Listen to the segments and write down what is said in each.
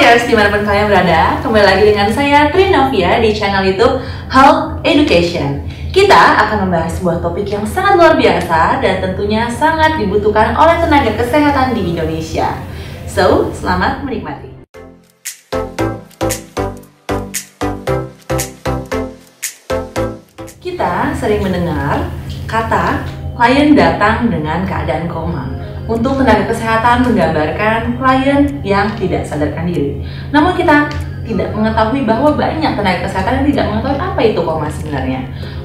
Healthiers di mana pun kalian berada, kembali lagi dengan saya Trinovia di channel YouTube Health Education. Kita akan membahas sebuah topik yang sangat luar biasa dan tentunya sangat dibutuhkan oleh tenaga kesehatan di Indonesia. So, selamat menikmati. Kita sering mendengar kata klien datang dengan keadaan koma untuk tenaga kesehatan menggambarkan klien yang tidak sadarkan diri. Namun kita tidak mengetahui bahwa banyak tenaga kesehatan yang tidak mengetahui apa itu koma sebenarnya.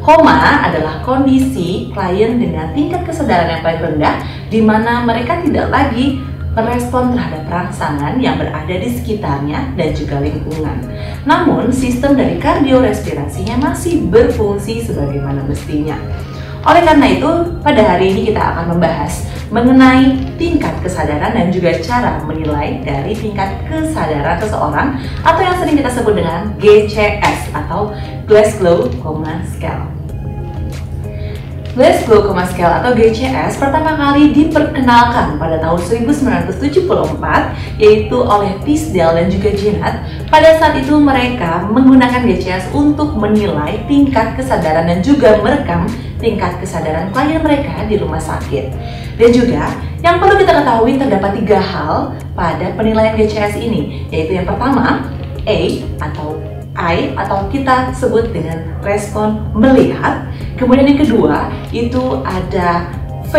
Koma adalah kondisi klien dengan tingkat kesadaran yang paling rendah di mana mereka tidak lagi merespon terhadap rangsangan yang berada di sekitarnya dan juga lingkungan. Namun, sistem dari kardiorespirasinya masih berfungsi sebagaimana mestinya. Oleh karena itu, pada hari ini kita akan membahas mengenai tingkat kesadaran dan juga cara menilai dari tingkat kesadaran seseorang atau yang sering kita sebut dengan GCS atau Glasgow Coma Scale. Glasgow Coma Scale atau GCS pertama kali diperkenalkan pada tahun 1974 yaitu oleh Tisdale dan juga Jenat. Pada saat itu mereka menggunakan GCS untuk menilai tingkat kesadaran dan juga merekam tingkat kesadaran klien mereka di rumah sakit. Dan juga yang perlu kita ketahui terdapat tiga hal pada penilaian GCS ini, yaitu yang pertama A atau I atau kita sebut dengan respon melihat. Kemudian yang kedua itu ada V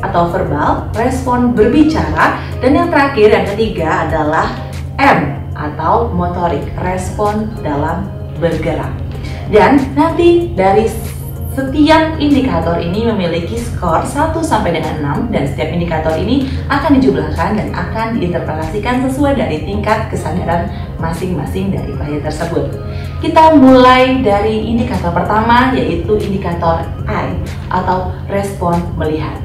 atau verbal, respon berbicara. Dan yang terakhir yang ketiga adalah M atau motorik, respon dalam bergerak. Dan nanti dari setiap indikator ini memiliki skor 1 sampai dengan 6 dan setiap indikator ini akan dijumlahkan dan akan diinterpretasikan sesuai dari tingkat kesadaran masing-masing dari klien tersebut. Kita mulai dari indikator pertama yaitu indikator I atau respon melihat.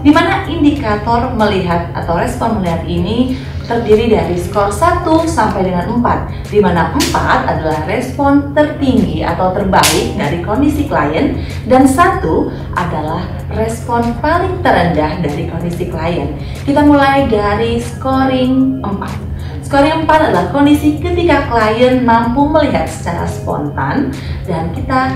Di mana indikator melihat atau respon melihat ini terdiri dari skor 1 sampai dengan 4 di mana 4 adalah respon tertinggi atau terbaik dari kondisi klien dan 1 adalah respon paling terendah dari kondisi klien. Kita mulai dari scoring 4. Scoring 4 adalah kondisi ketika klien mampu melihat secara spontan dan kita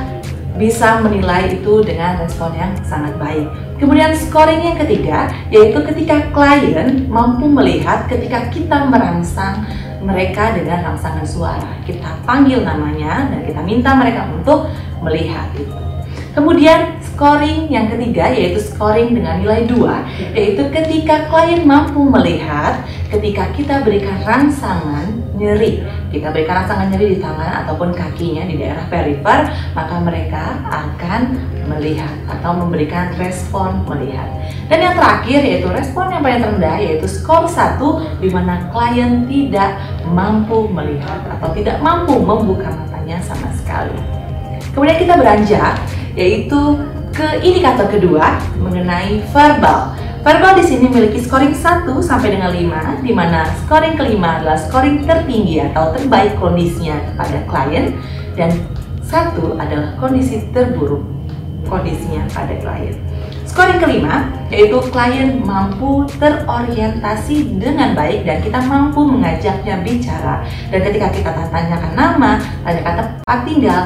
bisa menilai itu dengan respon yang sangat baik. Kemudian scoring yang ketiga yaitu ketika klien mampu melihat ketika kita merangsang mereka dengan rangsangan suara. Kita panggil namanya dan kita minta mereka untuk melihat itu. Kemudian scoring yang ketiga yaitu scoring dengan nilai 2 yaitu ketika klien mampu melihat ketika kita berikan rangsangan nyeri. Kita berikan rangsangan nyeri di tangan ataupun kakinya di daerah perifer maka mereka akan melihat atau memberikan respon melihat. Dan yang terakhir yaitu respon yang paling rendah yaitu skor 1 di mana klien tidak mampu melihat atau tidak mampu membuka matanya sama sekali. Kemudian kita beranjak yaitu ke indikator kedua mengenai verbal Verbal di sini memiliki scoring 1 sampai dengan 5, di mana scoring kelima adalah scoring tertinggi atau terbaik kondisinya pada klien dan satu adalah kondisi terburuk kondisinya pada klien. Scoring kelima yaitu klien mampu terorientasi dengan baik dan kita mampu mengajaknya bicara dan ketika kita tanyakan nama, tanyakan tempat tinggal,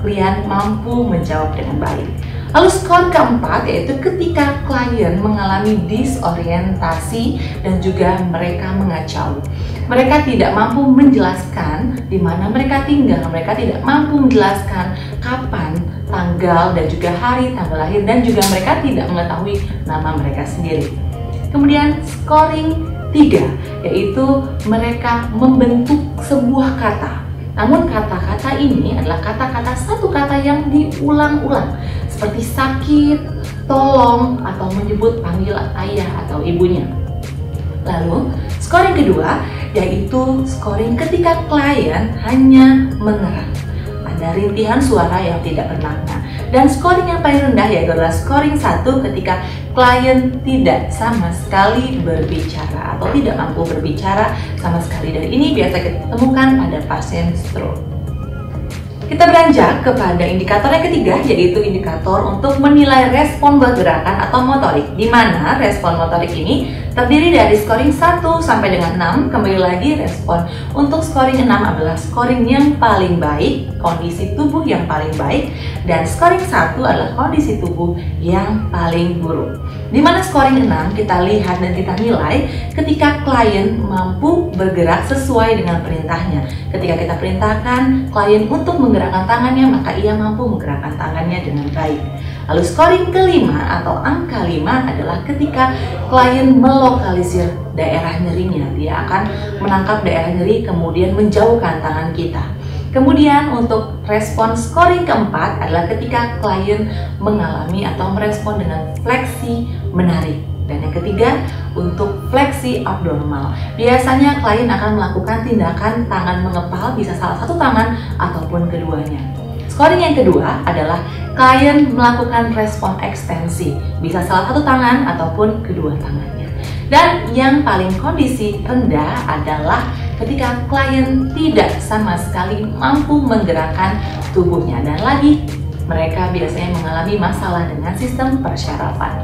klien mampu menjawab dengan baik. Lalu skor keempat yaitu ketika klien mengalami disorientasi dan juga mereka mengacau. Mereka tidak mampu menjelaskan di mana mereka tinggal, mereka tidak mampu menjelaskan kapan, tanggal, dan juga hari tanggal lahir dan juga mereka tidak mengetahui nama mereka sendiri. Kemudian scoring tiga yaitu mereka membentuk sebuah kata namun kata-kata ini adalah kata-kata satu kata yang diulang-ulang seperti sakit, tolong, atau menyebut panggil ayah atau ibunya. Lalu, scoring kedua yaitu scoring ketika klien hanya mengerang. Ada rintihan suara yang tidak bermakna. Dan scoring yang paling rendah yaitu adalah scoring satu ketika klien tidak sama sekali berbicara atau tidak mampu berbicara sama sekali. Dan ini biasa kita temukan pada pasien stroke. Kita beranjak kepada indikator yang ketiga, yaitu indikator untuk menilai respon bergerakan atau motorik, di mana respon motorik ini terdiri dari scoring 1 sampai dengan 6. Kembali lagi, respon untuk scoring 6 adalah scoring yang paling baik, kondisi tubuh yang paling baik, dan scoring 1 adalah kondisi tubuh yang paling buruk. Di mana scoring 6 kita lihat dan kita nilai ketika klien mampu bergerak sesuai dengan perintahnya. Ketika kita perintahkan klien untuk menggerakkan tangannya, maka ia mampu menggerakkan tangannya dengan baik. Lalu scoring kelima atau angka 5 adalah ketika klien melokalisir daerah nyerinya. Dia akan menangkap daerah nyeri kemudian menjauhkan tangan kita. Kemudian untuk respon scoring keempat adalah ketika klien mengalami atau merespon dengan fleksi menarik. Dan yang ketiga, untuk fleksi abnormal. Biasanya klien akan melakukan tindakan tangan mengepal, bisa salah satu tangan ataupun keduanya. Scoring yang kedua adalah klien melakukan respon ekstensi, bisa salah satu tangan ataupun kedua tangannya. Dan yang paling kondisi rendah adalah ketika klien tidak sama sekali mampu menggerakkan tubuhnya dan lagi mereka biasanya mengalami masalah dengan sistem persyarafan.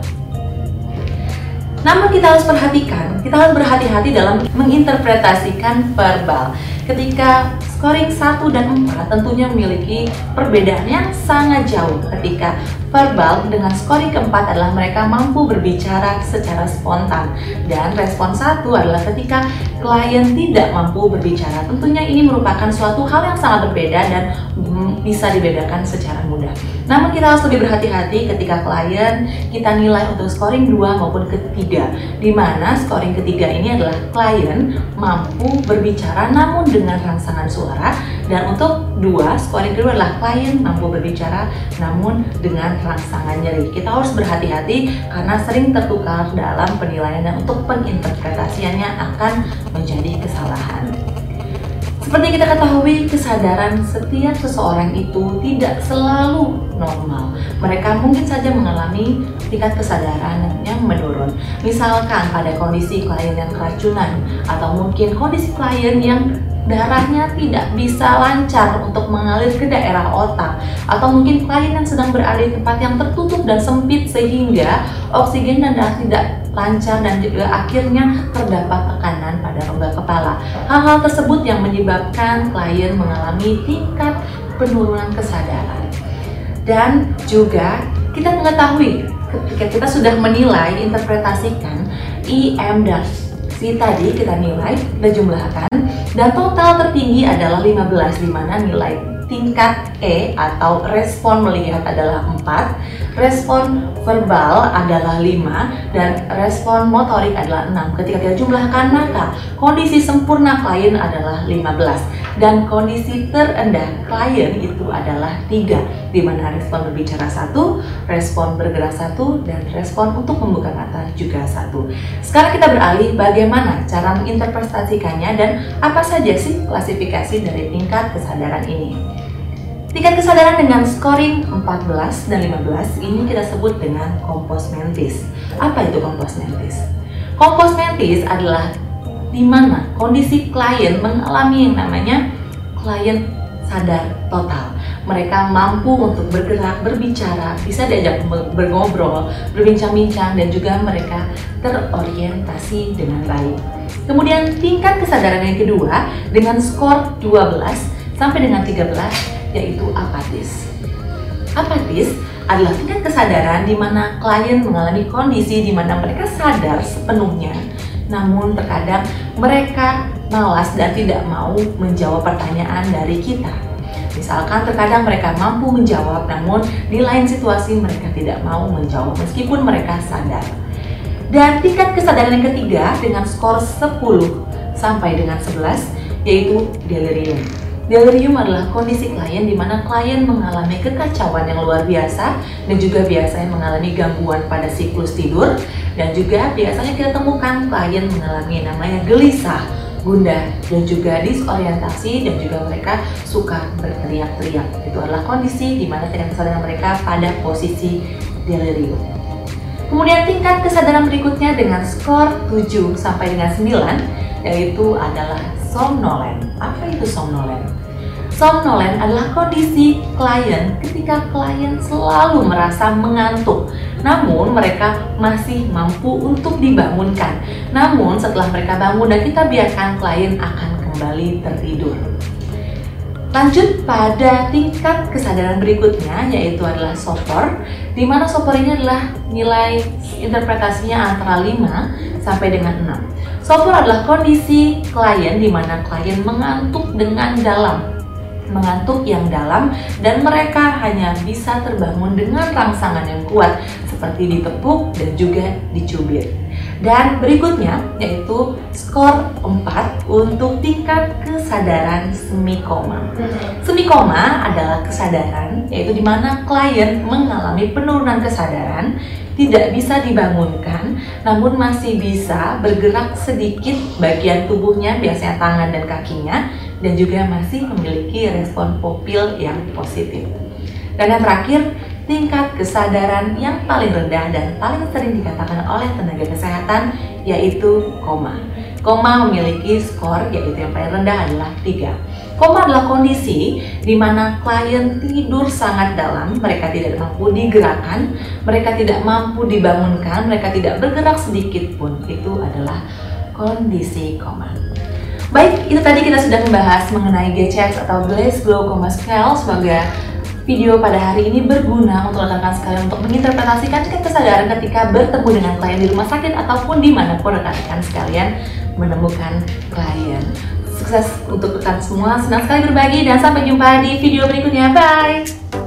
Namun kita harus perhatikan, kita harus berhati-hati dalam menginterpretasikan verbal. Ketika scoring 1 dan 4 tentunya memiliki perbedaan yang sangat jauh. Ketika verbal dengan scoring keempat adalah mereka mampu berbicara secara spontan. Dan respon satu adalah ketika klien tidak mampu berbicara. Tentunya ini merupakan suatu hal yang sangat berbeda dan mm, bisa dibedakan secara mudah. Namun kita harus lebih berhati-hati ketika klien kita nilai untuk scoring 2 maupun ketiga. Di mana scoring ketiga ini adalah klien mampu berbicara namun dengan rangsangan suara dan untuk dua scoring kedua adalah klien mampu berbicara namun dengan rangsangan nyeri kita harus berhati-hati karena sering tertukar dalam penilaian dan untuk penginterpretasiannya akan menjadi kesalahan seperti kita ketahui, kesadaran setiap seseorang itu tidak selalu normal. Mereka mungkin saja mengalami tingkat kesadaran yang menurun. Misalkan pada kondisi klien yang keracunan atau mungkin kondisi klien yang darahnya tidak bisa lancar untuk mengalir ke daerah otak atau mungkin klien sedang berada di tempat yang tertutup dan sempit sehingga oksigen dan darah tidak lancar dan juga akhirnya terdapat tekanan pada rongga kepala. Hal-hal tersebut yang menyebabkan klien mengalami tingkat penurunan kesadaran. Dan juga kita mengetahui ketika kita sudah menilai, interpretasikan IM dan Si tadi kita nilai, kita jumlahkan dan total tertinggi adalah 15 di mana nilai tingkat E atau respon melihat adalah 4, respon verbal adalah 5, dan respon motorik adalah 6. Ketika kita jumlahkan maka kondisi sempurna klien adalah 15 dan kondisi terendah klien itu adalah 3 di mana respon berbicara satu, respon bergerak satu, dan respon untuk membuka mata juga satu. Sekarang kita beralih bagaimana cara menginterpretasikannya dan apa saja sih klasifikasi dari tingkat kesadaran ini. Tingkat kesadaran dengan scoring 14 dan 15 ini kita sebut dengan kompos mentis. Apa itu kompos mentis? Kompos mentis adalah di mana kondisi klien mengalami yang namanya klien sadar total. Mereka mampu untuk bergerak, berbicara, bisa diajak bergobrol, berbincang-bincang, dan juga mereka terorientasi dengan baik. Kemudian tingkat kesadaran yang kedua dengan skor 12 sampai dengan 13 yaitu apatis. Apatis adalah tingkat kesadaran di mana klien mengalami kondisi di mana mereka sadar sepenuhnya, namun terkadang mereka malas dan tidak mau menjawab pertanyaan dari kita. Misalkan terkadang mereka mampu menjawab, namun di lain situasi mereka tidak mau menjawab meskipun mereka sadar. Dan tingkat kesadaran yang ketiga dengan skor 10 sampai dengan 11 yaitu delirium. Delirium adalah kondisi klien di mana klien mengalami kekacauan yang luar biasa dan juga biasanya mengalami gangguan pada siklus tidur dan juga biasanya kita temukan klien mengalami namanya gelisah, gundah dan juga disorientasi dan juga mereka suka berteriak-teriak. Itu adalah kondisi di mana tingkat kesadaran mereka pada posisi delirium. Kemudian tingkat kesadaran berikutnya dengan skor 7 sampai dengan 9 yaitu adalah somnolen. Apa itu somnolen? Somnolent adalah kondisi klien ketika klien selalu merasa mengantuk, namun mereka masih mampu untuk dibangunkan. Namun setelah mereka bangun dan kita biarkan klien akan kembali tertidur. Lanjut pada tingkat kesadaran berikutnya yaitu adalah sopor di mana sopor ini adalah nilai interpretasinya antara 5 sampai dengan 6. Sopor adalah kondisi klien di mana klien mengantuk dengan dalam mengantuk yang dalam dan mereka hanya bisa terbangun dengan rangsangan yang kuat seperti ditepuk dan juga dicubit. Dan berikutnya yaitu skor 4 untuk tingkat kesadaran semi koma. Semi koma adalah kesadaran yaitu di mana klien mengalami penurunan kesadaran, tidak bisa dibangunkan, namun masih bisa bergerak sedikit bagian tubuhnya, biasanya tangan dan kakinya, dan juga masih memiliki respon pupil yang positif. Dan yang terakhir, tingkat kesadaran yang paling rendah dan paling sering dikatakan oleh tenaga kesehatan yaitu koma. Koma memiliki skor yaitu yang paling rendah adalah 3. Koma adalah kondisi di mana klien tidur sangat dalam, mereka tidak mampu digerakkan, mereka tidak mampu dibangunkan, mereka tidak bergerak sedikit pun. Itu adalah kondisi koma. Baik, itu tadi kita sudah membahas mengenai GCS atau Glasgow Coma Scale. Semoga video pada hari ini berguna untuk rekan-rekan sekalian untuk menginterpretasikan kesadaran ketika bertemu dengan klien di rumah sakit ataupun di mana pun rekan-rekan sekalian menemukan klien. Sukses untuk rekan semua, senang sekali berbagi dan sampai jumpa di video berikutnya. Bye!